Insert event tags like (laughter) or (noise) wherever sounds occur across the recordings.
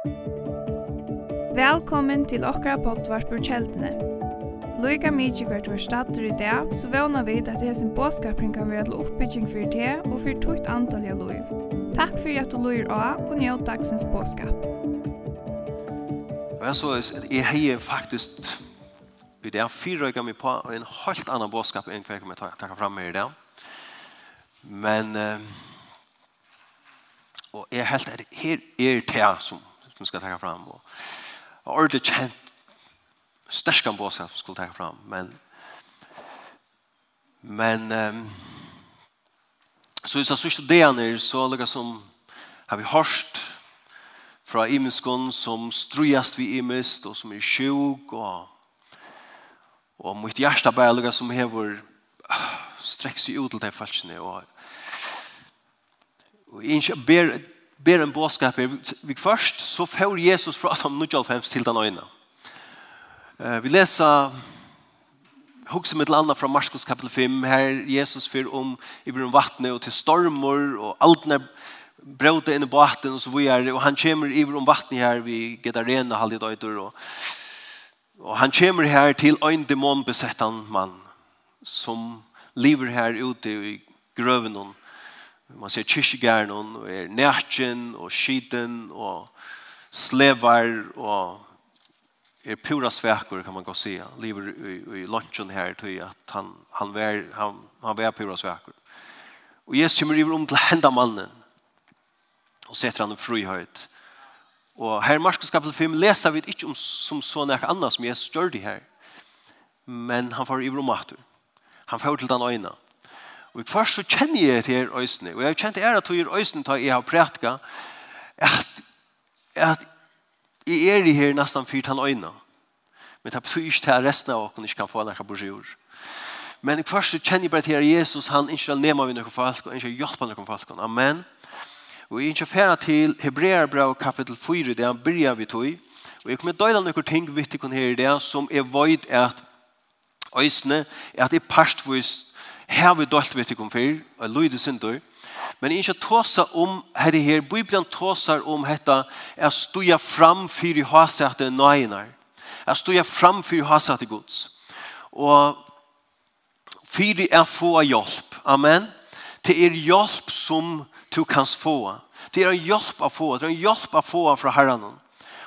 Velkommen til okra pottvarpur kjeldene. Loika mykje hvert var stater i dag, så vana vi at hesen båskapring kan være til oppbygging for det og for tukt antall av loiv. Takk for at du loir av og njød dagsens båskap. Men så er jeg faktisk i dag fyrrøyga mig på en helt annan båskap enn hver jeg kommer takka fram med i dag. Men og jeg helt er her er det som som skal ta frem. Og och ordentligt känt stärkan på sig som skulle ta frem. men men um, så hvis i så sista dagen så lika som har vi hørt fra imenskon som strujast vi imest og som er sjuk og og mitt hjärsta bara lukka som hever strekk seg ut til de falskene og og jeg ber ber en bådskap er vi først, så får Jesus fra Adam 95 til den øyne. Vi leser hugsa mitt landa fra Marskos kapitel 5, her Jesus fyr om i brun vattnet og til stormor og alt nær brøte inn i båten og så videre, og han kommer i brun vattnet her vi geta rena halvdid øyder og, og han kommer her til ein demonbesettan mann som lever her ute i grøven og Man ser kyrkjegæren og er nærkjen og skiten og slevar og er pura svekur, kan man gå se. Lever i, i lunchen her tror jeg at han, han, var, han, han var pura svekur. Og Jesus kommer iver om til henda mannen og setter han en frihøyt. Og her i Marskos kapitel 5 leser vi ikke om som så nek annet som Jesus gjør det her. Men han får iver om atur. Han får til den øyne. Og først så kjenner jeg til her øsene, og jeg har kjent ære til her øysene da jeg har prætka, at, at jeg er i her nesten fyrt han øyne. Men det betyr ikke til resten av åkken ikke kan få noe på jord. Men først så kjenner jeg bare til her Jesus, han ikke vil nema vi noen folk, og ikke hjelpe noen folk. Amen. Og jeg er ikke ferdig til Hebreerbrev kapittel 4, det han begynner vi tog. Og jeg kommer til å døyle noen ting vidt til her i det, som er vet at øsene, at det er parstvis Her vi dølt vet ikke om fyr, og jeg lyder synder. Men jeg ikke tåsa om, her i her, Bibelen tåsar om hetta, er stuja fram fyr i hasete nøyene. Er stuja fram fyr i hasete gods. Og fyr er få hjelp. Amen. Det er hjelp som du kan få. Det er en hjelp å få. Det er en hjelp å få fra herren.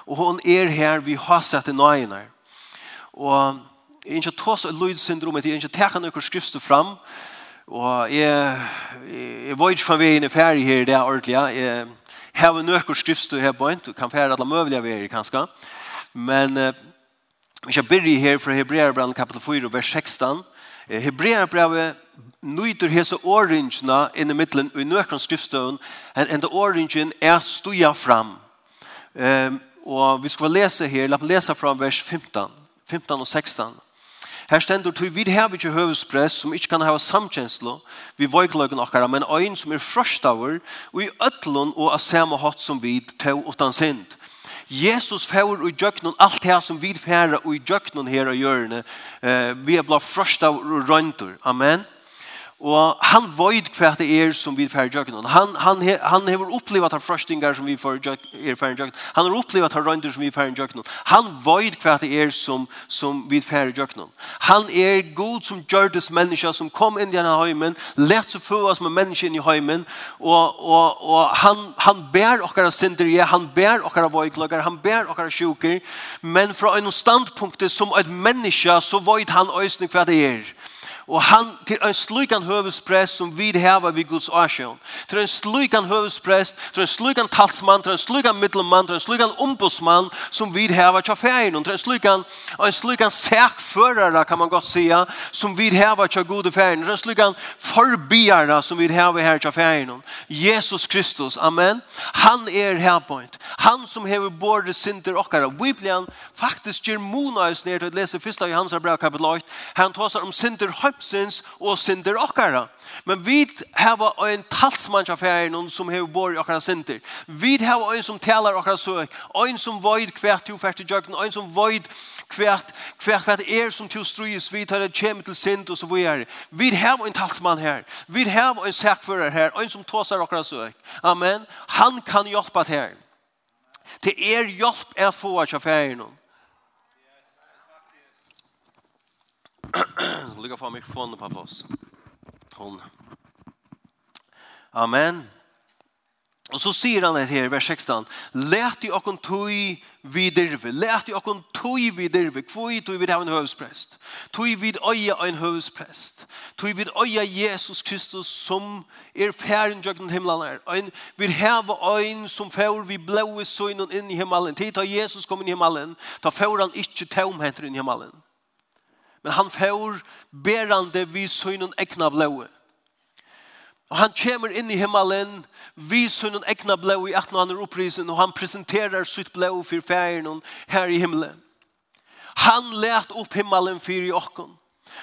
Og hon er her vi hasete nøyene. Og Jeg er ikke tås av lydsyndromet, jeg er ikke tekene noen skrifter fram, og jeg, jeg var ikke fra veien i ferie her, det er ordentlig, jeg har noen skrifter her på en, du kan fære alle møvelige veier, kanskje, men eh, vi skal begynne her fra Hebreerbrann kapitel 4, vers 16, Hebreerbrevet nøyder hese åringene inn i midtelen og i nøkron skriftstøven enn det åringen er stuja fram. Um, og vi skal lese her, la oss lese fra vers 15, 15 og 16. Her stendur til vi har ikke høvespress som ikke kan hava samkjenslo vi vøykløkken okkara, men ein som er frøstaver og i øtlån og a samme hatt som við tau utan sind. Jesus fjør og djøknen alt her som vi færa og i djøknen her og Eh vi er blå frøstaver og røyntur. Amen. Amen. Og han void hva det er som vi færre jøkken. Han, han, han hever opplevet han frøstinger som vi færre jøkken. Han har opplevet han røynder som vi færre jøkken. Han void hva det er som, som vi færre jøkken. Han er god som gjørtes menneska som kom inn i denne heimen, lett så få oss med menneska inn i heimen, og, og, og han, han bær okkara syndere, han bær okkara voikloggar, han bær okkara sjuker, men fra en standpunkt som et menneske så void han øyne hva det er Og han til en slukan høvesprest som vi heva vid Guds åsjøen. Til en slukan høvesprest, til en slukan talsmann, til en slukan middelmann, til en slukan ombudsmann som vi heva tja ferien. Til en slukan, en slukan sækførere kan man godt säga, som vi heva tja gode ferien. Til en slukan forbiere som vi heva her tja ferien. Jesus Kristus, amen. Han er herpoint. Han som hever både sinter okkara. Vi blir faktisk germona monaus ned til å lese 1. Johannes brev kapitel 8. Han tar om sinter kroppsins og synder okkara. Men vi har en talsmann av færen som har bor i okkara synder. Vi har en som talar okkara søk, En som void kvært til fært i jøkken, En som void kvært, kvært, kvært er som til strys, vi tar det kjem til synd og så videre. Vi har en talsmann her, vi har en sækfører her, En som tåsar okkara søk. Amen. Han kan hjelpa til her. Det er hjelp er få av færen. (clears throat) Lycka fram mikrofonen på oss. Hon. Amen. Og så sier han her i vers 16, Læt i okken tøy vidirve, læt i okken tøy vidirve, kvøy tøy vid en høvesprest, tøy vid øya en høvesprest, tøy vid øya Jesus Kristus som er færen jøkken himmelen er, ein, vid heva øyn som fær vi blåe søgnen inn i himmelen, tid ta Jesus kom inn i himmelen, ta fær han ikke tomheter inn i himmelen men han får berande vi synen ekna blåe. Og han kommer inn i himmelen, vi synen ekna blåe i at han er opprisen, og han presenterer sitt blåe for ferien her i himmelen. Han let opp himmelen for i åkken.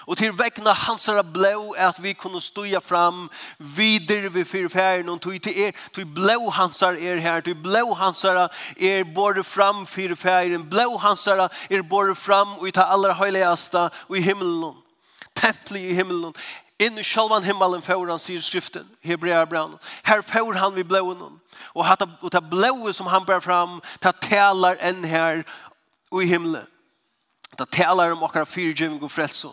Og til vekkene hans er blå at vi kunne støye fram videre ved fyrfæren og tog til er, tog blå hans er her, tog blå hans er både fram fyrfæren, blå hans er både fram og i ta allra høyligaste og i himmelen, templet i himmelen, inn i sjølvan himmelen får han, sier skriften, Hebrea brann. Her får han vi blåen, og, hatt, og ta blåen som han bär fram, ta talar enn her og i himmelen. Ta talar om okkar fyrtjøving og frelse.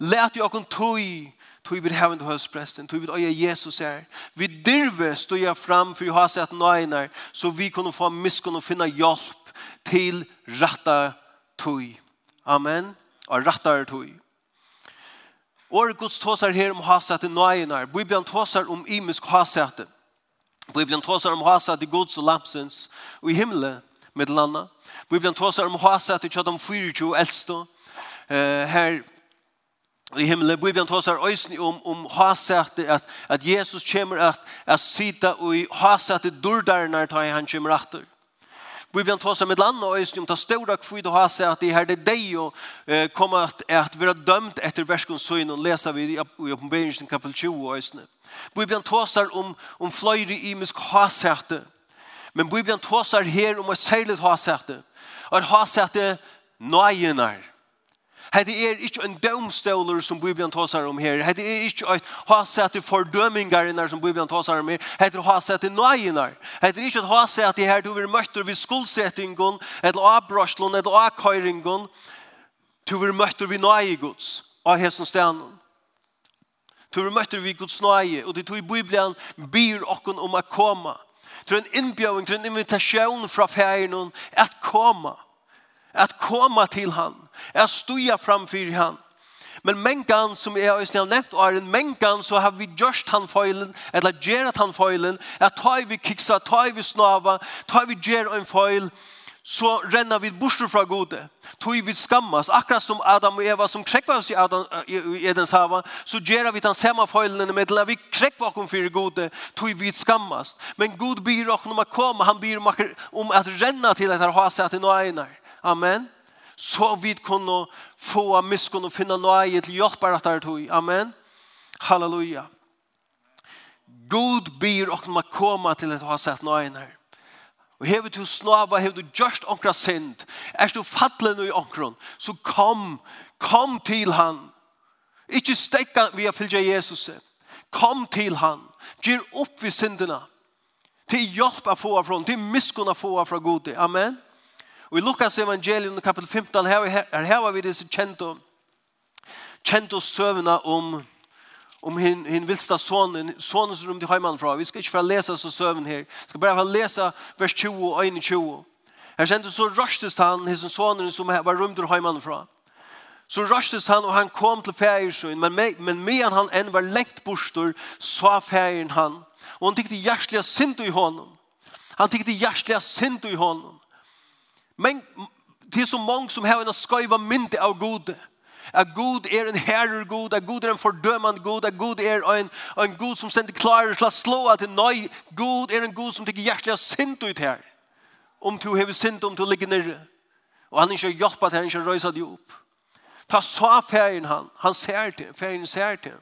Lät jag kon tui tui vid heaven hos prästen tui vid oja Jesus er. Vi dirve stod jag fram för jag har sett nöjnar så vi kunde få miskunn och finna hjälp till rätta tui. Amen. Och rätta tui. Året Guds tåsar her om hasat i nøyenar. Bibelen tåsar om imisk hasat. Bibelen tåsar om hasat i Guds og lapsens og i himmelen med landa. Bibelen tåsar om hasat i tjadam 24 eldstå. Uh, her i himmelen. Bibelen talar ösn om om hasete, at, at Jesus kommer at, at sitta og i hasete dörrar när tar han kommer åter. Bibeln talar med land og øyne om ta stora kvid och hasätet i herde dig komme at, at att vara dömt efter värskons syn og leser vi i oppenberingen kapitel 20 og øyne. ösn. Bibeln talar om om fløyre i misk hasätet. Men Bibeln talar her om ett särskilt hasätet. Och hasätet nöjenar. Hetta er ikke en domstoler som Bibelen tåsar om her. Hetta er ikke et hasett i fordømingarna som Bibelen tåsar om her. Hetta er hasett i nøyinar. Hetta er ikke at hasett i her du vil møtter ved skuldsettingen, eller avbrøslen, eller avkøyringen. Du vil við ved nøyigods av hesen stenen. Du vil møtter ved Guds nøye, og det tog Bibelen byr okken om å komme. Det er en innbjøring, det er en invitasjon fra ferien at komme. At komme til han er stuja framfyr han. Men mengan som jeg har snill nevnt, og er en mengan så har vi gjørst han feilen, eller gjerat han feilen, at ta vi kiksa, ta vi snava, ta vi gjer en feil, så renner vi borster fra gode. Tog vi skammas, akkurat som Adam og Eva som krekva oss i, Adam, i Edens hava, så gjør vi den samme feilene med at vi krekva oss for gode, tog vi skammas. Men Gud byr oss om å komme, han byr om at renna til at han har sett i noen Amen så vi kunne få miskunn og finne nøye til hjelp av dette tog. Amen. Halleluja. God byr og man kommer til å ha sett nøyen her. Og hever du snava, hever du gjørst onkra synd, er du fattelig noe i onkron, så kom, kom til han. Ikke stekka via fylgja Jesus. Kom til han. Gjør opp vi syndene. Til hjelp å få av fra, til miskunn å få av fra gode. Amen. Og i Lukas evangelium kapitel 15 her, her, her var vi disse kjente, kjente søvna om om hin, hin vilsta sonen, sonen som de heimann fra. Vi skal ikke få lese så søvn her. Vi skal bare få lese vers 20 og 21. Her kjente så rastes han, his sonen som var rumter heimann fra. Så rastes han og han kom til fægersøyn, men, med, men medan han enn var lengt bostor, sa fægeren han. Og han tykte hjertelig synd i honom. Han tykte hjertelig synd i honom. Men det er så mange som har en skøyva mynd av god. At god er en herrer god, at god er en fordømand god, at god er en, en god som sender klarer til å slå at nei, god er en god som tykker hjertelig har sint ut her. Om du har sint, om du ligger nere. Og han ikke har hjulpet her, han ikke har røyset deg opp. Ta så ferien han, han ser til, ferien ser til.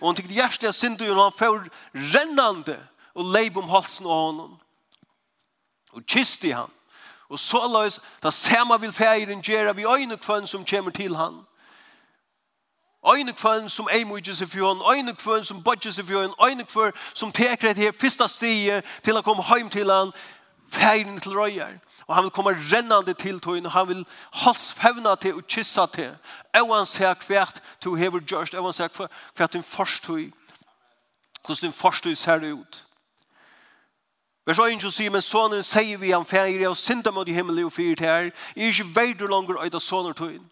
Og han tykker hjertelig har sint ut, og han får rennende og leib om halsen av honom. Og kysste han. Og så løs, da samme vil feiren gjøre vi øyne kvann som kommer til han. Øyne kvann som ei mye seg for han, øyne kvann som bodger seg for han, øyne kvann som teker et her første stige til å komme hjem til han, feiren til røyer. Og han vil komme rennande til tøyne, han vil halsfevna til og kyssa til. Øyne ser hvert du hever gjørst, øyne ser hvert din forstøy, hvordan din forstøy ser ut. Vers 1 sier, men sonen sier vi han fægir, og synda mot i himmel og fyrt her, er ikke verdur langer øyda soner tøyen.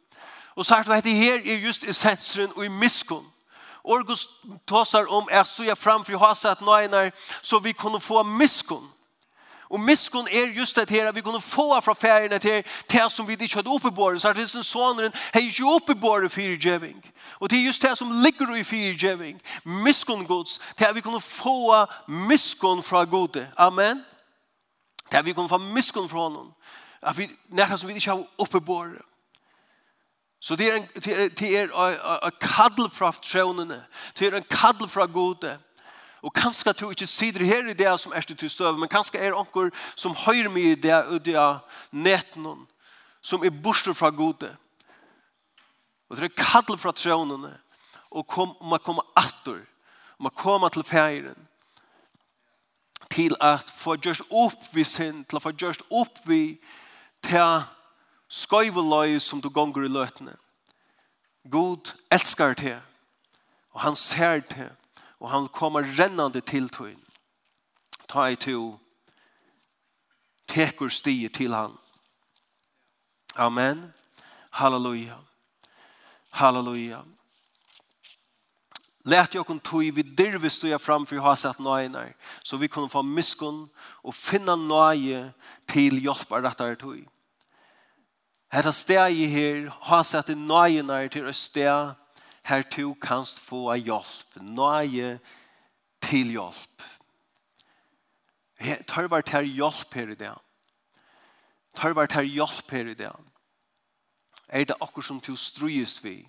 Og sagt, hva heter her er just essensen og i miskunn. Orgus tåsar om at stå framfor sett nøyner, så vi kunne få miskunn. Og miskunn er just det her, at vi kunne få fra ferien til det som vi ikke hadde oppe oppebåret, så er det som soneren har ikke oppe på det fire djeving. Og det er just det som ligger i fire djeving, miskunn gods, til at vi kunne få miskunn fra gode. Amen. Til at vi kunne få miskunn fra honom, at vi nærkast som vi ikke har det. Så det er en, det er, det er en kaddel fra trånene, det er en kaddel fra gode, Og kanskje du ikke sider her i det som er til støv, men kanskje er onker som høyr meg i det og det er netten som er borster fra gode. Og det er kall fra trånene og kom, man kommer atter og man kommer til feiren til at få gjørst opp vi sin, til å få gjørst opp vi til skøyveløy som du gonger i løtene. God elskar til og han ser til og han kommer rennande til tøyen. Ta i to, tekur stige til han. Amen. Halleluja. Halleluja. Lät jag kon tog vi dirvis jag framför jag har sett nöjnar så vi kunde få miskun och finna nöje till hjälpar detta tog. Hetta steg her har sett nöjnar till ett steg her to kanst få hjelp, nøye til hjelp. Tar Tørvar til hjelp her i det. Tar Tørvar til hjelp her i det. Er det akkur som du strøyest vi?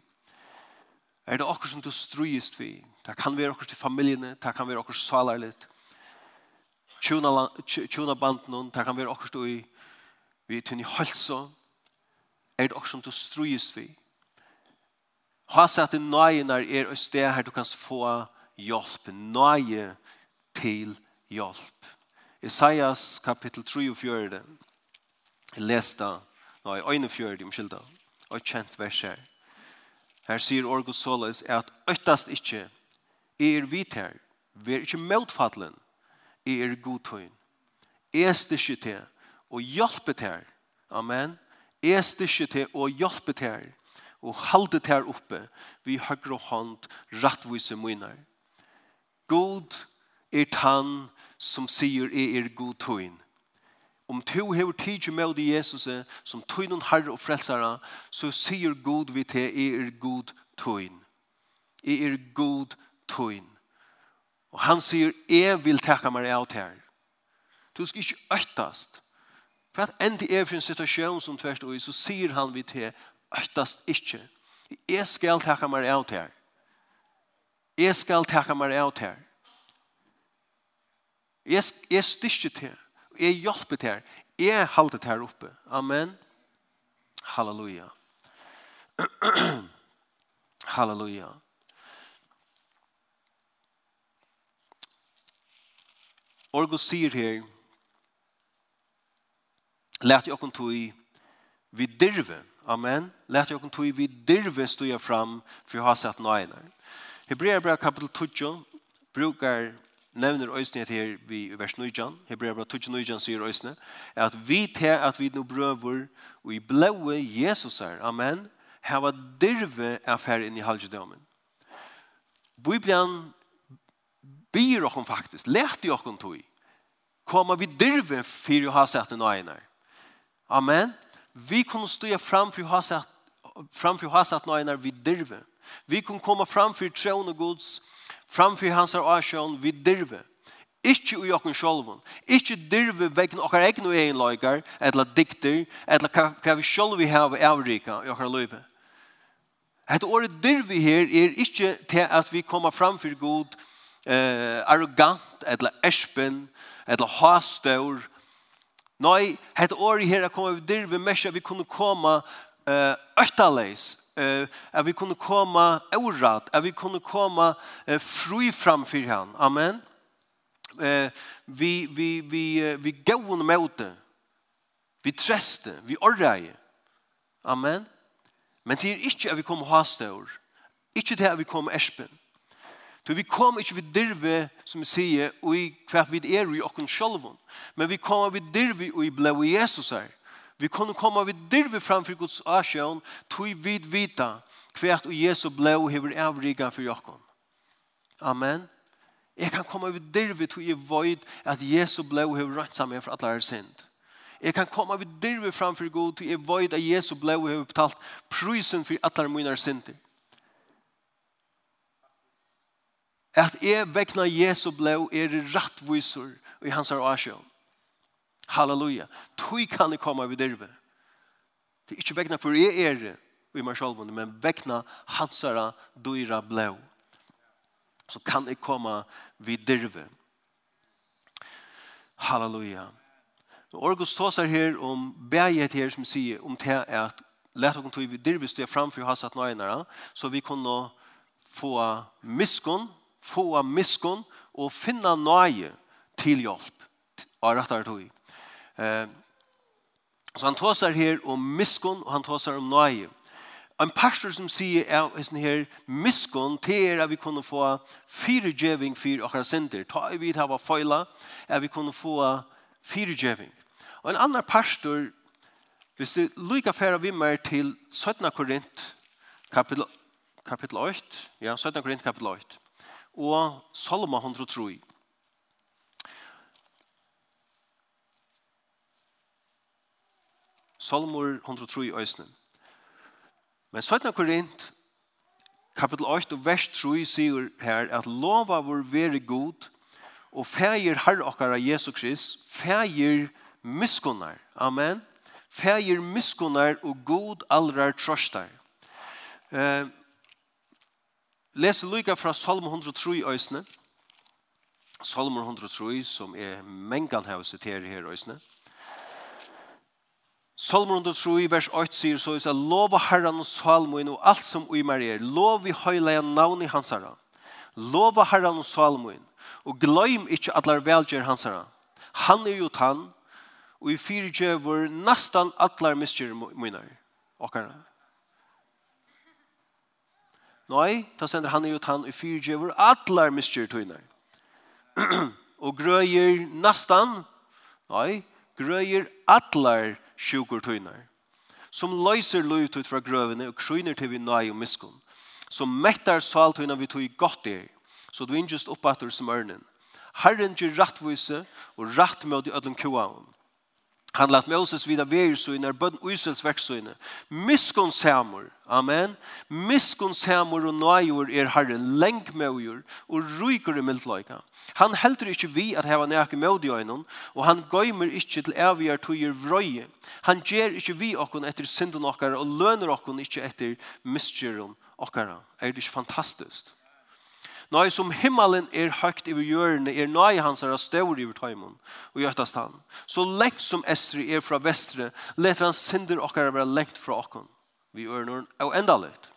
Er det akkur som du strøyest vi? Det kan være akkur til familiene, det kan være akkur salarligt. tjuna banden, det kan være akkur til vi tunne halsa. Er det akkur som du strøyest vi? Ha seg at nøyen er er et sted her du kan få hjelp. Nøye til hjelp. Isaias kapittel 3 og 4. Jeg leste, nei, øyne 4, omskylda. Og kjent vers her. Her sier Orgo Solis at øktast ikke er vit her, vi ver ikkje motfadlen, er godtøyn. Est ikkje til og hjelpe til. Amen. Est ikkje til og hjelpe til og halde her oppe vi høyre hånd rattvise munner. God er tann som sier er er god tøyn. Om to hever tidsi med i Jesus som tøynun herre og frelsere så sier God vi til er er god tøyn. Er er god tøyn. Og han sier, jeg vil takke meg av her. Du skal ikke øktast. For at endi er for en situasjon som tverst og så sier han vi til, øktast ikkje. Jeg skal takka meg av til her. Jeg skal takka meg av til her. Jeg, jeg styrker til her. Jeg hjelper til her. Jeg halter til her oppe. Amen. Halleluja. (clears throat) Halleluja. Orgo sier her, Lært jeg okken tog i, vi dirve, Amen. Lät jag tog vi dirve stå fram för jag har sett nöjna. Hebreerbrev kapitel 12 brukar nevner øysene her vi i vers 9, Hebreabra 12, 9 sier øysene, at vi til at vi nå brøver, og i blåe Jesus her, amen, hava dirve affær inn i halvdømmen. Bibelen byr oss faktisk, lærte oss tog, kommer vi dirve for å ha sett en øyne. Amen. Vi kunne stå framför hasat ha hasat när vi dirve. Vi kunne komma framför og gods, fram for hans asjon vi dirve. Ikke ui okken sjolven. Ikke dirve vegna okkar egen eginleikar, eller dikter, eller hva vi sjolvi hava avrika i okkar løyve. Et året dirve her er ikke til at vi kommer fram for god eh, arrogant, eller espen, eller hastaur, Nei, het året her kommer vi der vi mesja, vi kunne komme uh, öttaleis, uh, at vi kunne komme orat, at vi kunne komme uh, fri framfyr han. Amen. eh, vi, vi, vi, vi gåun møte, vi treste, vi orrei. Amen. Men det er ikke at vi kommer hastår, ikke det at vi kommer erspen. For vi kom ikke vid dirve, som vi sier, og i hva vi er i okken sjolvun. Men vi kom vid dirve og i blei Jesus her. Vi kunne komme vid dirve framfor Guds asjøen, tog vi vita hva og Jesus blei og hever avriga for okken. Amen. Jeg kan komme vid dirve tog jeg void at Jesus blei og hever rønt sammen for alle er synd. Jeg kan komme vid dirve framfor Gud tog jeg void at Jesus blei og hever betalt prysen for alle mine synder. at jeg vekna Jesu blå er rattviser i hans avsjøv. Halleluja. Tui kan jeg komme ved derve. Det er ikke vekna for jeg er det i meg selv, men vekna hans her dyra blå. Så kan jeg komme ved derve. Halleluja. Orgus tåsar her om beget her som sier om det er at lett og kontor vid dirvis det framfor hans at nøynere, så vi kunne få miskunn få av miskunn og finna nøye til hjelp av rettar tog. Eh, så han tåsar her om miskunn og han tåsar om nøye. En pastor som sier er sånn her miskunn til er at vi kunne få fire djeving for akkurat sinter. Ta i vid hava foila at vi kunne få fire djeving. Og en annan pastor Hvis du lykker færa vi mer til 17. Korint kapitel, kapitel 8, ja, 17. Korint kapitel 8, og Salma 103. Salmur 103 i Øysene. Men 17. Korint, kapitel 8 og vers 3 sier her at lova vår veri god og feir herre okkara Jesu Krist, feir miskunnar. Amen. Feir miskunnar og god allrar trostar. Eh, lese lykka fra Salm 103 øysene. Salm 103, som er mengan her å sitere her øysene. Salm 103, vers 8 sier så, så lova herran og salmoen og alt som uimer er. Lov i høyleia navn i hansara. Lova herran og salmoen. Og gløym ikkje atlar velger hansara. Han er jo tann, og i fyrtjøver nastan atlar miskjer munar. Okkara. Nei, ta sender han ut han i fyrtjøver atlar mistyr tøyner. (clears throat) og grøyer nastan, nei, grøyer atlar sjukur tøyner. Som løyser løyt ut fra grøvene og kryner til vi nøy og miskun. Som mettar saltøyna vi tøy godt er, så du innjust oppater som ørnen. Herren gjør rattvise og rattmød i ødlen kuaun. Han lat Moses vida veri så när bön Israels verksöne. Miskon samur. Amen. Miskon samur og nöjor er Herren lenk meujur og ruikur i mildlöjka. Han heldur ikkje vi at hava näke mod i ögonen och han gömmer inte till evigar tojer vrøye. Han ger ikkje vi okkon etter synden okkar og löner okkon ikkje etter misstjören okkara. Er det ikkje fantastisk? Nei som himmelen er høgt i hjørne, er nei hans er større i tøymon, og gjøttast han. Så lengt som Estri er fra vestre, leter han synder okkar være lengt fra okkon. Vi ørner og enda litt.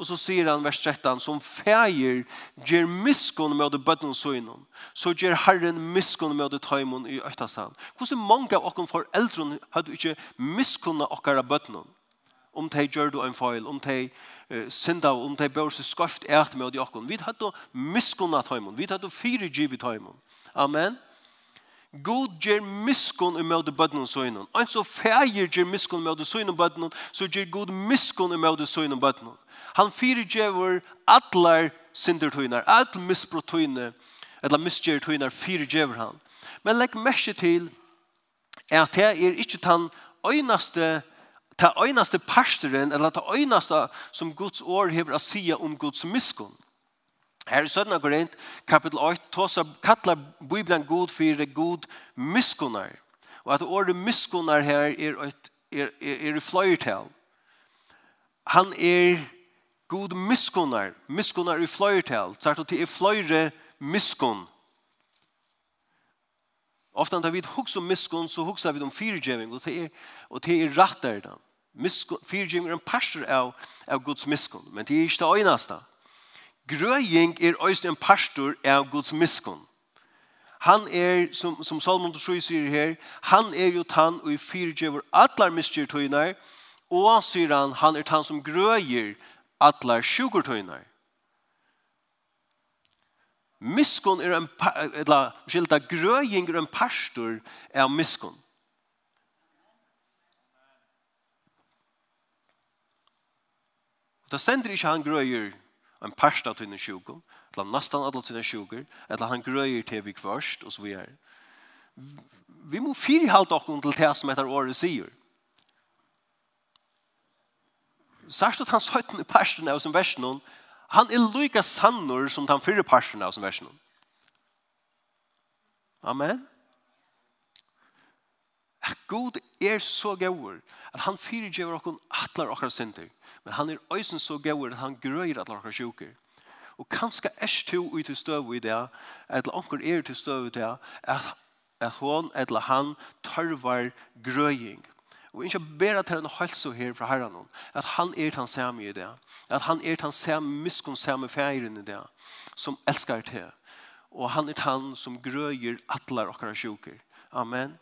Og så sier han vers 13, som feir gjer miskon med det bøtten søgnen, så gjer Herren miskon med det tøymon i øktast han. Hvordan mange av okkon foreldren hadde ikke miskunnet okkar av bøtten? om de gjør du en feil, om de uh, synda, om de bør seg skøft ert med oss. Vi hadde miskunnet heimen, vi hadde fire givet heimen. Amen. God ger miskon i møte bøtten og søgnen. Og så feir ger miskon i møte søgnen og bøtten, så ger God miskon i møte søgnen og bøtten. Han fyrir synder atler sindertøyner, misbrot misbrotøyner, eller misgjertøyner fire gjever han. Men legg merke til at det er ikke den øynaste ta einaste pastoren, eller ta einaste som Guds år hever å si om Guds miskunn. Her i Sødna Korint, kapitel 8, tåsa kallar Bibelen god for god miskunnar. Og at året miskunnar her er, er, er, er i fløyertal. Han er god miskunnar, miskunnar i fløyertal. Sagt at det er fløyre miskunn. Ofta når vi hugsa om miskunn så hugsa vi om fyrtjävning og det er, og det er rätt där den. Fyrgjeng er en parster av, av Guds miskunn, men det er ikke det øyneste. Grøying er også en parster av Guds miskunn. Han er, som, som Salmon 3 sier her, han er jo tann og i fyrgjøver atlar miskjertøyner, og sier han, han er tann som grøyer atlar sjukertøyner. Miskon er en, eller, skilta grøying er en parster av miskun. Da stender ikke han grøyer en parst av tøyne sjukken, eller nesten alle tøyne sjukker, eller han grøyer til vi kvørst, og så videre. Vi må fyre halte oss til det som etter året sier. Særst at han søytene parsten av som versen, han er lykka sannor som den fyrre parsten av som versen. Amen at Gud er så gauur at han fyrirgjøver okkur atlar okkar synder. Men han er øysen så gauur at han grøyr atlar okkar sjuker. Og kanskje er to ut til støv i det, eller onkur er til støv i det, at, at hon eller han tørvar grøying. Og ikke bare til en halse her fra herren at han er den samme i det, at han er den samme miskon samme feiren i det, som elskar til. Og han er den som grøyer atlar okkar sjuker. Amen.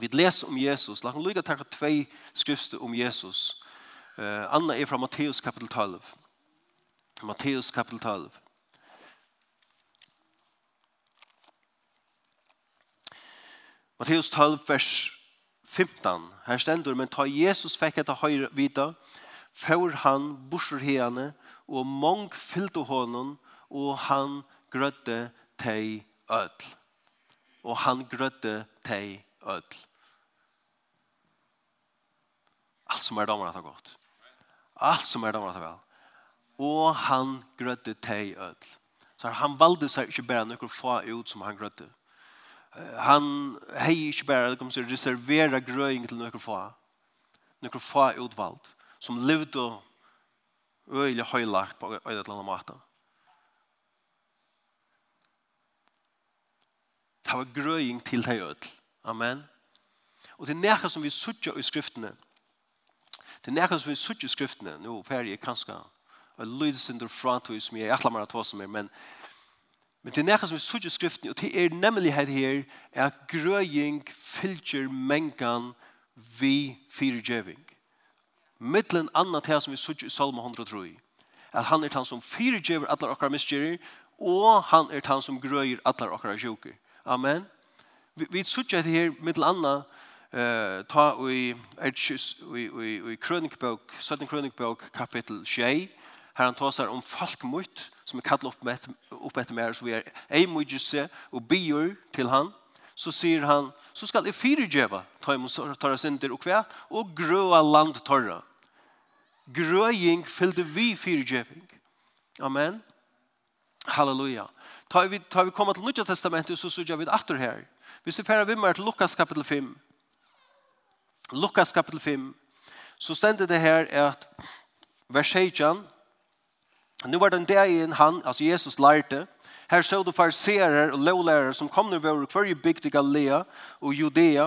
Vi leser om Jesus. La oss lykke til tve skrifter om Jesus. Uh, Anna er fra Matteus kapitel 12. Matteus kapitel 12. Matteus 12, vers 15. Her stendur, men ta Jesus fekk etter høyre vita, for han borser hene, og mong fyllte honom, og han grødde teg ødel. Og han grødde teg öll. Allt som er damer at ha gått. Allt som er damer at ha vel. Og han grødde teg öll. Så han valde seg ikke bare noen få ut som han grødde. Han hei ikke bare, det kommer reservera grøying til noen få. Noen få utvald. Som levde øyelig høylagt på øyelig eller annet måte. Det var grøying til teg öll. Amen. Og det er nærkast som vi suttja i skriftene. Det er nærkast som vi suttja i skriftene. Nå, Per, jeg kanskje skal og lydes under front tog som jeg atler meg at hva som er, men Men det er nærkast som vi suttja i skriftene, og det er nemlig her er at grøying fylgjer mengan vi fyrirgjøving. Mittlen annet her som vi suttja i Salma 103, at han er han som fyrirgjøver atler okkar misgjerir, og han er han som grøyer atler okkar sjuker. Amen. Vi, vi sutja det her med anna eh, ta i, vi vi vi kronikbok 17 kronikbok kapittel 6, her han tåsar om falkmutt, som er kallet opp, med, opp etter mer, så vi er eimujuse og biur til han, så sier han, så skal jeg fyrirgjeva, ta imot tørre synder og kvæt, og grøa land torra Grøying fyllde vi fyrirgjeving. Amen. Halleluja. Ta vi, ta vi komma til Nudja Testamentet, så så vi atter her. Hvis vi færer vimmer til Lukas kapitel 5, Lukas kapitel 5, så stender det her at vers 16, Nå var den der en han, altså Jesus lærte, her så du farserer og lovlærer som kom nu vår kvar i bygd i Galilea og Judea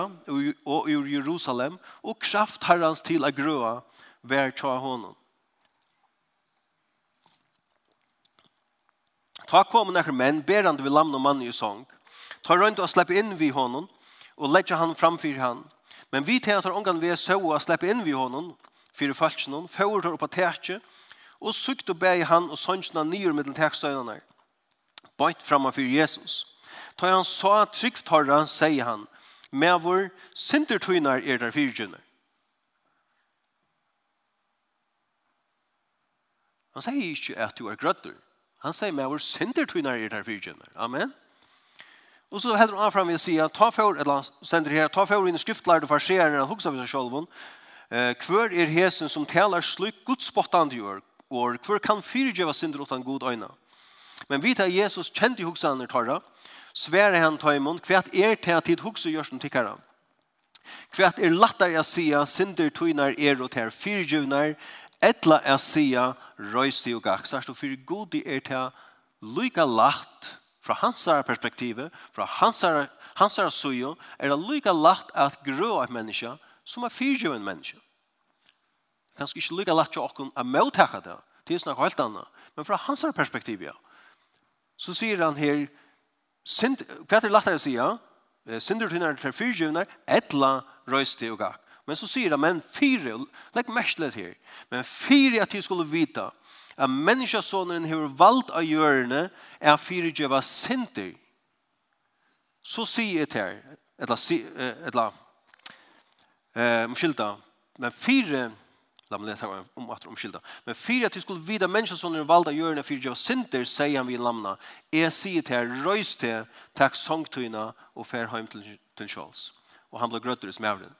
og ur Jerusalem, og kraft herrans til å grøa hver tja honom. Ta kom nekker menn, berande vi lamna mann i sång, tar rundt og slipper inn vi honom, og legger han framfyr han. Men vi tar tar ångan vi er så og slipper inn vi honom, fyrir falskene, fører tar opp av tætje, og sykt og beg han og sønsjene nye med den tækstøynene. Bøyt framme for Jesus. Ta han så trygt harra, sier han, med vår sintertøyner er der fyrtjønner. Han sier ikke at du er grøtter. Han sier med vår sintertøyner er der fyrtjønner. Amen. Amen. Og så häller han fram vid sig att ta för eller sänder her ta för in skriftlärde for sig og hooks av sig. Eh kvör er hesen som talar slut Guds spottande og och kan fyrgeva synder utan god ögna. Men vita Jesus kände hooks han tarra. Svär han ta i mun er är till tid hooks gör som tickar. er är lättare att säga synder tynar er och här fyrgevnar etla er säga röst og gaxar så för god er till lika lagt Fra hans perspektiv, fra hans hans sujo, er det lika lagt at grå et menneske som er fyrtjøv en menneska. Kanskje ikke lika lagt til åkken å mottakka det, det er snakket helt annet. Men fra hans perspektiv, ja, så sier han her, hva er det lagt å si, ja? Sindertunar til fyrtjøvnar, etla røyste og gakk. Men så sier han, men fire, legg merkelig her, men fire at de skulle vita at menneskesåneren har valgt av hjørne er fyrirgjøva sinter. Så sier jeg til her, eller, eller, eh, omskylda, men fire, la meg leta om at omskylda, men fire at vi skulle vide menneskesåneren valgt av hjørne fyrirgjøva sinter, sier han vi lamna, jeg sier til her, røys til, takk sangtøyna og fer hjem til, til Charles. Og han ble grøtter i smævren.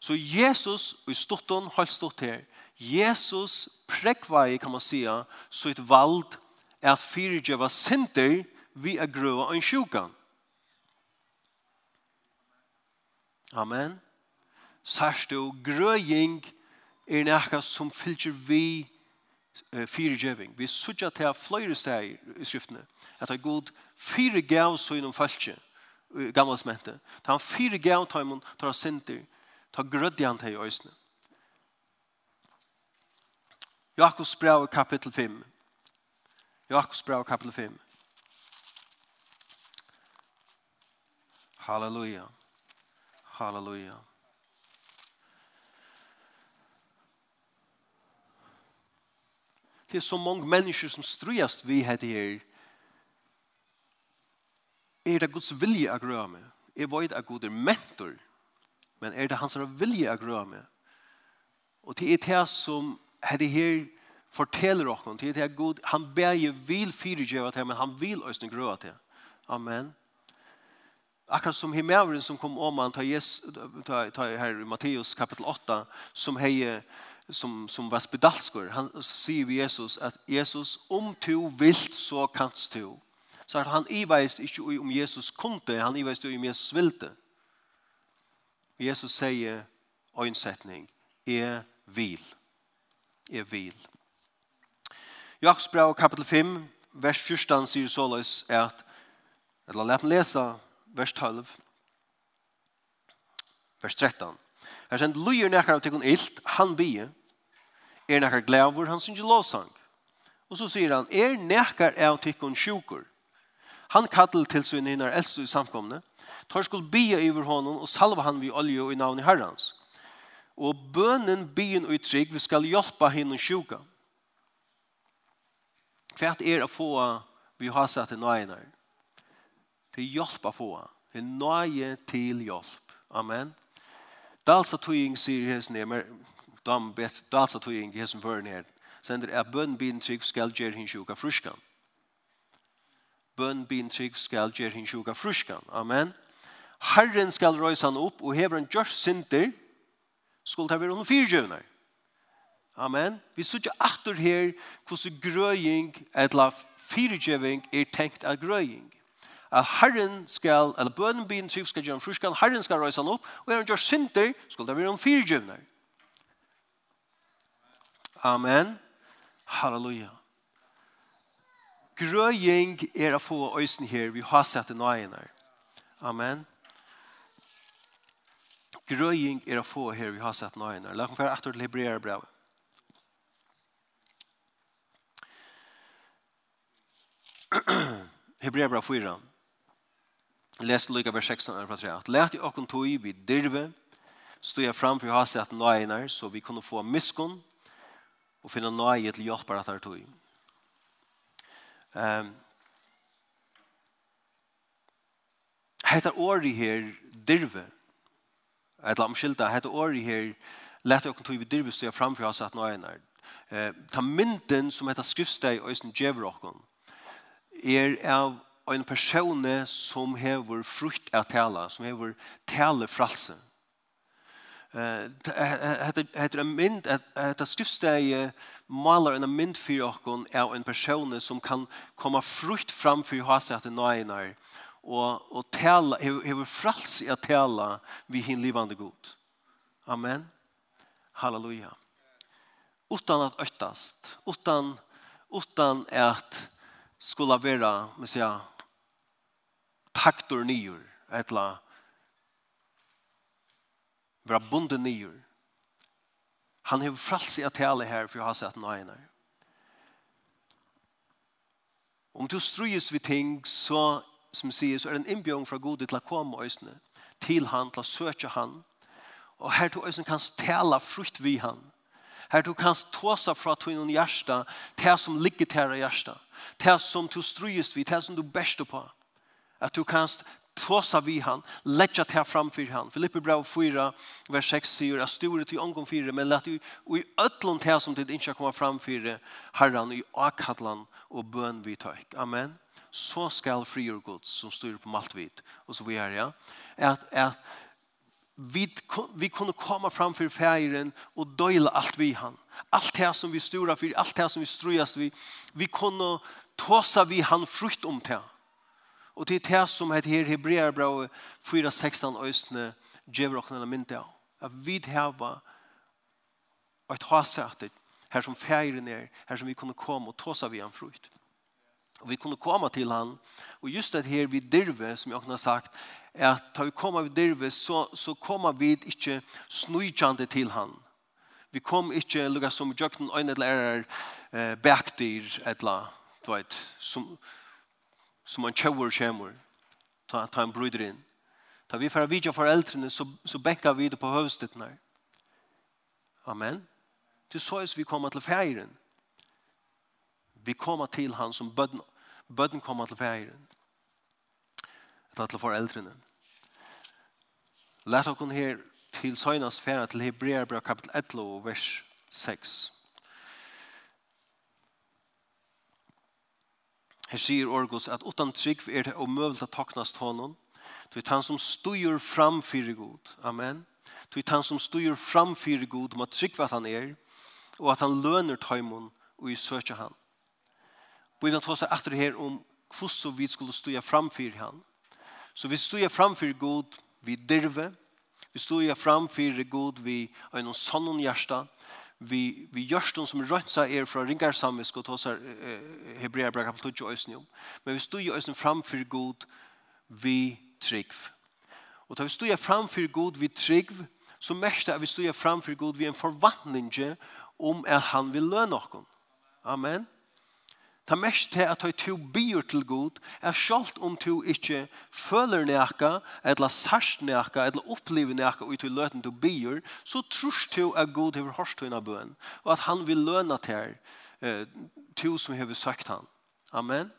Så Jesus, og i stått hon, holdt stått her, Jesus prekvai, kan man säga, så ett vald är att fyrgeva synder vi är gröva en sjukan. Amen. Särst du, gröjing är näka som fylgjer vi fyrgeving. Vi sutja till flöjre steg i skriftene, at det er god fyrgav så inom falskje, Ta Han fyrgav tar han synder, tar han till i ösnen. Jakobs brev kapitel 5. Jakobs brev kapitel 5. Halleluja. Halleluja. Det er så mange mennesker som strøyast vi heter her. Er det Guds vilje å grøve med? Jeg vet at Gud er mentor, men er det hans vilje å grøve med? Og det er det som Hette her forteller oss noe Det at god. han beger vil fyrirgjøve til, men han vil øsne grøve til. Amen. Akkurat som himmelen som kom om han tar, Jesus, tar, tar her i Matteus kapitel 8, som heier som, som var spedalskor, han sier vi Jesus at Jesus, om du vilt, så kanst du. Så at han iveist ikke om Jesus kunde, han iveist om Jesus vilte. Jesus sier øynsetning, er vil er vil. Jakobs brev kapitel 5, vers 14 sier såleis at, eller la meg lese vers 12, vers 13. Her sendt lujer nekkar av tekun ilt, han bie, er nekkar glævor, han synger lovsang. Og så sier han, er nekkar av tekun sjukur. Han kattel til sin hinnar eldste i samkomne, tar skuld bie iver honom og salva han vi olje og i navn i herrans. Og bønnen byen og trygg, vi skal hjelpe henne sjuka. Hva er å få vi har satt i nøyene? Til hjelp å få. Til nøye til hjelp. Amen. Dalsa tøying sier hans nemer, dam bet, dalsa tøying hans som fører ned, sender er bønnen byen trygg skal gjøre henne sjuka fruskan. Bønnen byen trygg skal gjøre henne sjuka fruskan. Amen. Herren skal røysa han opp og hever han gjørs sinter, skulle det være under fyrtjøvner. Amen. Vi ser ikke atter her hvordan grøying, eller fyrtjøving, er tenkt av grøying. At Herren skal, eller bønnen byen triv skal gjøre en fruskan, Herren skal røyse han opp, og er han gjør synder, skulle det være under fyrtjøvner. Amen. Halleluja. Grøying er å få øysen her, vi har sett det nøyene. Amen grøying er å få her vi har sett nøyene. La oss være etter til Hebrea brevet. (clears throat) Hebrea brev 4. Les lukka vers 16 fra 3. Læt i åkken tog vi dirve, stod jeg fram for jeg har sett nøyene, så vi kunne få miskunn og finne nøye til hjelp av dette tog. Um, Hetta orði her dirve eller omskylda, hette året her, lette åkken tog vi dyrvist og framfor oss at nøyene. Eh, ta mynden som heter skriftsteg og som djever åkken, er av en person som hever frukt av tala, som hever talefralse. Eh, hette en mynd, hette skriftsteg maler en mynd for oss av en person som kan komme frukt framfor oss at nøyene, og og, og tæla hever, hever frals i å tala vi hin livande god. Amen. Halleluja. Utan at øttast, utan, utan at skulle vera, men seg taktor nyer, etla, vera bunde nyer. Han hever frals i å her, for jeg har sett nøyene. Om du strøyes vid ting, så som sier, så er det en innbjørn fra Gud til å komme øsene, til han, til å søke han. Og her du øsene kan tale frukt vi han. Her du kan tåse fra tunnen hjärsta, det som ligger til i hjärsta, det som du strøyest vi, det som du best på. At du kan tåsa vi han, letja til framfyr han. Filippe brev 4, vers 6 sier, at store til omgång 4, men lett i, i til som til ikke kommer framfyr herran i akadlan og bøn vi tøyk. Amen så skal frigjøre Guds som styrer på maltvit, og så vi er, ja, at, at vi, vi kunne komme fram for færen og døyle alt vi han. Alt det som vi styrer for, alt det som vi strøyast vi, vi kunne tåsa vi han frukt om det. Og det er det som heter her Hebreerbrevet 4.16 østene djevrokene eller mynte av. At vi heva et hasætet her som feiren er, her som vi kunne komme og tåsa vi han frukt og vi kunne komma till han. Och just det här vi dirve som jag har sagt är at da vi kommer vi dirve så, så kommer vi inte snöjande till han. Vi kom inte lukka som jøkken øyne eller er eh, bäktyr eller du vet, som, som man tjöver kjemur, Ta, ta en bryder inn. Ta vi för vidja foreldrene, så, så bekka vi det på hövstet när. Amen. Det så er vi kommer til färgen. Vi kommer till han som bödnar bøtten kommer til feiren. Eller til foreldrene. Lært dere her til søgnas færa til Hebreerbrev kapitel 11 vers 6. Her sier Orgos at utan trygg er det omøvelig å taknast honom. Du er han som styr fram fyrir god. Amen. Du er han som styr fram fyrir god om at trygg hva han er og at han løner tøymon og i søkja han. Bibelen ta seg etter her om hvordan vi skulle stå framfyr han. Så vi fram framfyr god vi dirve, vi stod framfyr god vi har noen sannon hjärsta, vi, vi gjørstånd som rønsa er fra ringar samvisk og tås her eh, Hebrea bra kapitel 20 øysen om. Men vi stod jo fram framfyr god vi trygg. Og da vi stod framfyr god vi trygg, så mest er vi stod framfyr god vi en forvandling om at han vil løn noen. Amen. Ta mest til at du byr til god, er sjalt om du ikke føler nekka, eller sørst nekka, eller opplever nekka ut i løten du byr, så trus du at god hever hørst henne bøen, og at han vil løna til eh, du som hever søkt han. Amen.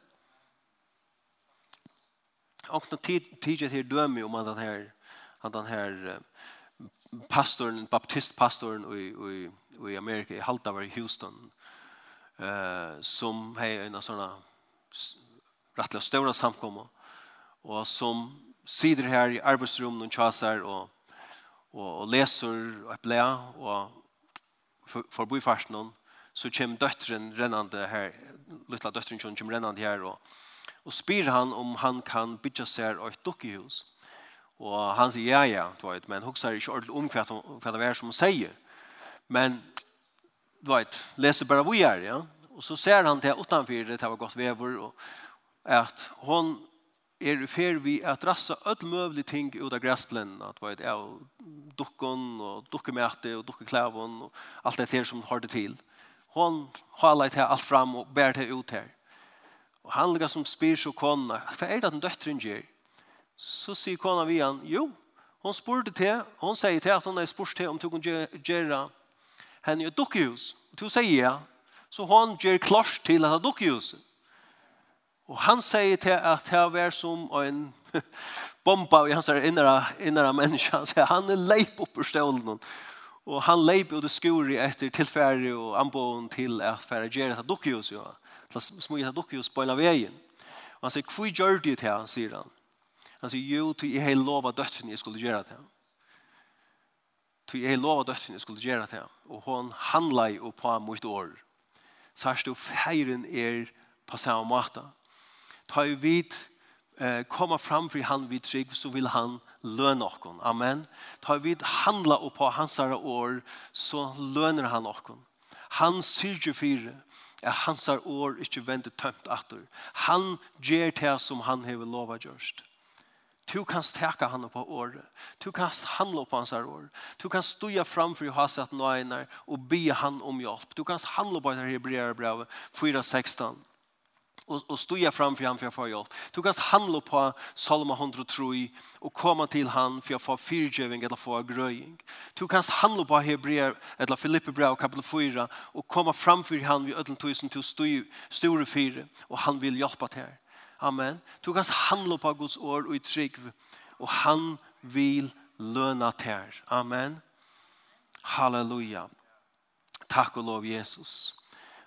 Og nå tidligere her dømer om at han her, at han her pastoren, baptistpastoren i, i, i Amerika, i Halta var i Houston, eh, som har en sånne rettelig stora samkomma och som sitter här i arbeidsrummet og tjaser och och og leser og blæ, og för bo fast någon så kommer døtteren rennande här lilla døtteren som kommer rennande här och och spyr han om han kan bygga sig ett dukkehus. och han säger ja, ja, du vet, men huxar sier ikke ordentlig om hva det är som säger. Men du vet, leser bara vi är, ja. Och så ser han till utanför det här var gott vävor och att hon är i färd vi att rassa öll möjligt ting ut av gräslen att vad är dukkon och duckemäte och duckeklävon och allt det här som har det till. Hon har lagt här allt fram och bär det ut här. Och han ligger som spyr och konna. Vad är det att en döttren ger? Så säger kona vi han, jo, hon spurte till, hon säger till att hon är spurt till om du kan göra henne i et dukkehus. Og til å si ja, så han gjør klars til dette dukkehuset. Og han sier til at det var som en (laughs) bomba i hans innere, innere menneske. Han sier han er leip opp på stålen. Og han leip ut i skuri etter tilfære og anboen til at færre gjør dette dukkehuset. Ja. Til å små dette dukkehuset på en av veien. Og han sier, hvor gjør du det til? Han sier han. Han sier, jo, til jeg har lov av døttene jeg skulle gjøre det til tog jeg lov at døttene skulle gjøre det, og hun handla jo på mot år. Så Sørst og feiren er på samme måte. Ta jo vidt, eh, komme fram for han vi trygg, så vil han løne oss. Amen. Ta jo vidt, handla opp på hans år, så løner han oss. Han syrger fire, at hans år ikke venter tømt atter. Han gjør det som han har lovet gjørst. Du kan teka han på året. Du kan handla på hans år. Du kan stoja framför i hasat nöjnar och be han om hjälp. Du kan handla på det här hebreerbrevet 4.16 och, och stoja framför han för jag får hjälp. Du kan handla på Salma 103 och komma till han för jag får fyrgövning eller få gröjning. Du kan handla på Hebreer eller Filipperbrev kapitel 4 och komma framför han vid ödlen tusen till stora fyra och han vill hjälpa till. Amen. Du kan handle på Guds ord och i trygg. Och han vil löna til. Amen. Halleluja. Takk og lov Jesus.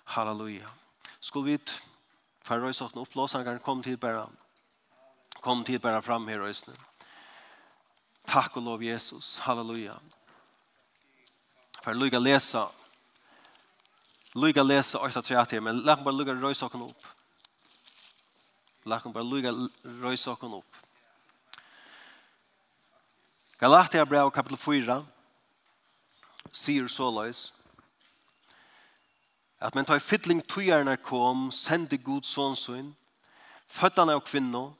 Halleluja. Skulle vi för oss opp låsangeren, kom till bara. Kom till bara fram her, røysene. Takk og lov Jesus. Halleluja. För lycka läsa. Lycka läsa 8:30 men låt bara lycka rösa upp. Lakken bare luga røysa okken opp. Galatia brev kapitel 4 sier så løys at men ta i fytling tøyerne kom, sende god sånnsyn, født han av kvinno,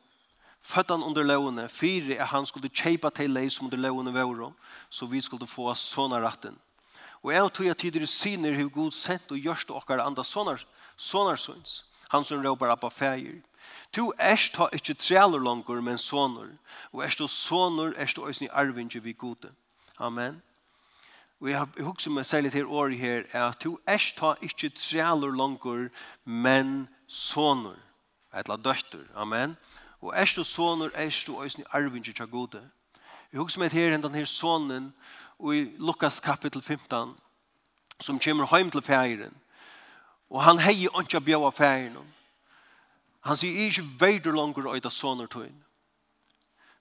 født han under lovene, fire er han skulle kjeipa til lei som under lovene våre, så vi skulle få sånne ratten. Og jeg tog jeg tider syner hur god sent og gjørst og okkar andre sånne, sånne syns. Han som råper Abba Fægir. Tu erst ta ikkje trealer langer, men sonur. Og erst du soner, erst du òsni arvinge vi gode. Amen. Og jeg husker meg særlig til året her, er at du erst ha ikkje trealer langer, men soner. Etla døtter. Amen. Og erst du soner, erst du òsni arvinje tja gode. Jeg husker meg til den her sonen, og i Lukas kapitel 15, som kommer heim til feiren. Og han hei ikke bjøa feiren om. Han sier ikke veider langer og soner sånne tøyen.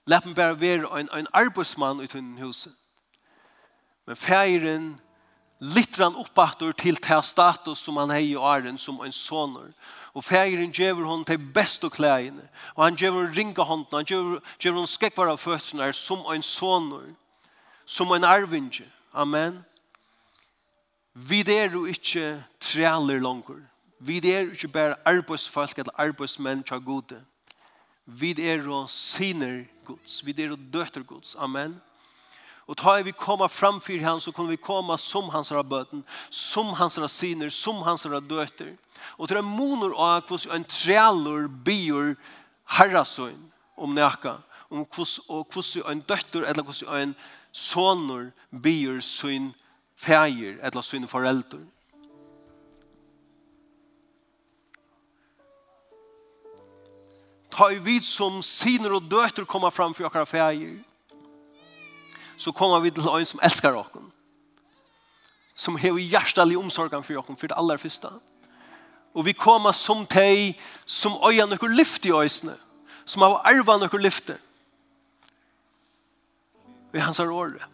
Læpp meg bare være en, en arbeidsmann i tøynen huset. Men feiren litter han uppåt til ta status som han hei i åren som en soner. Og fägren ger hon til beste klæene. Og han ger hon ringa hånden. han ger, ger hon skekvar av føttene som en soner. Som en arvinge. Amen. Vi är jo ikke trealer langer. Vi er ikke bare arbeidsfolk eller arbeidsmenn til gode. Vi er og syner Guds. Vi er og døtter Guds. Amen. Og ta vi komma fram för han så kommer vi komma som hans bøten, som hans rasiner, som hans radöter. Og det är monor och kvos en trealor bior herrasøyn om näka. Om kvos og kvos en døtter, eller kvos en sonor bior syn feir, eller syn foreldre. ta i vid som syner og døter kommer fram for okkara feir, så kommer vi til en som elskar okken, som har hjertelig omsorgen for okken, for det aller første. Og vi kommer som teg, som øyer noe lyft i øysene, som har arvet noe lyfte. Vi hans har året.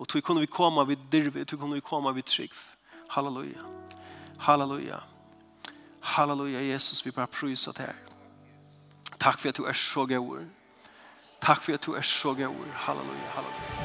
Og tog kunne vi komme vid dirve, tog kunne vi komme vid trygg. Halleluja. Halleluja. Halleluja, Jesus, vi bara prysar dig. Takk for at du er så god. Takk for at du er så god. Halleluja, halleluja.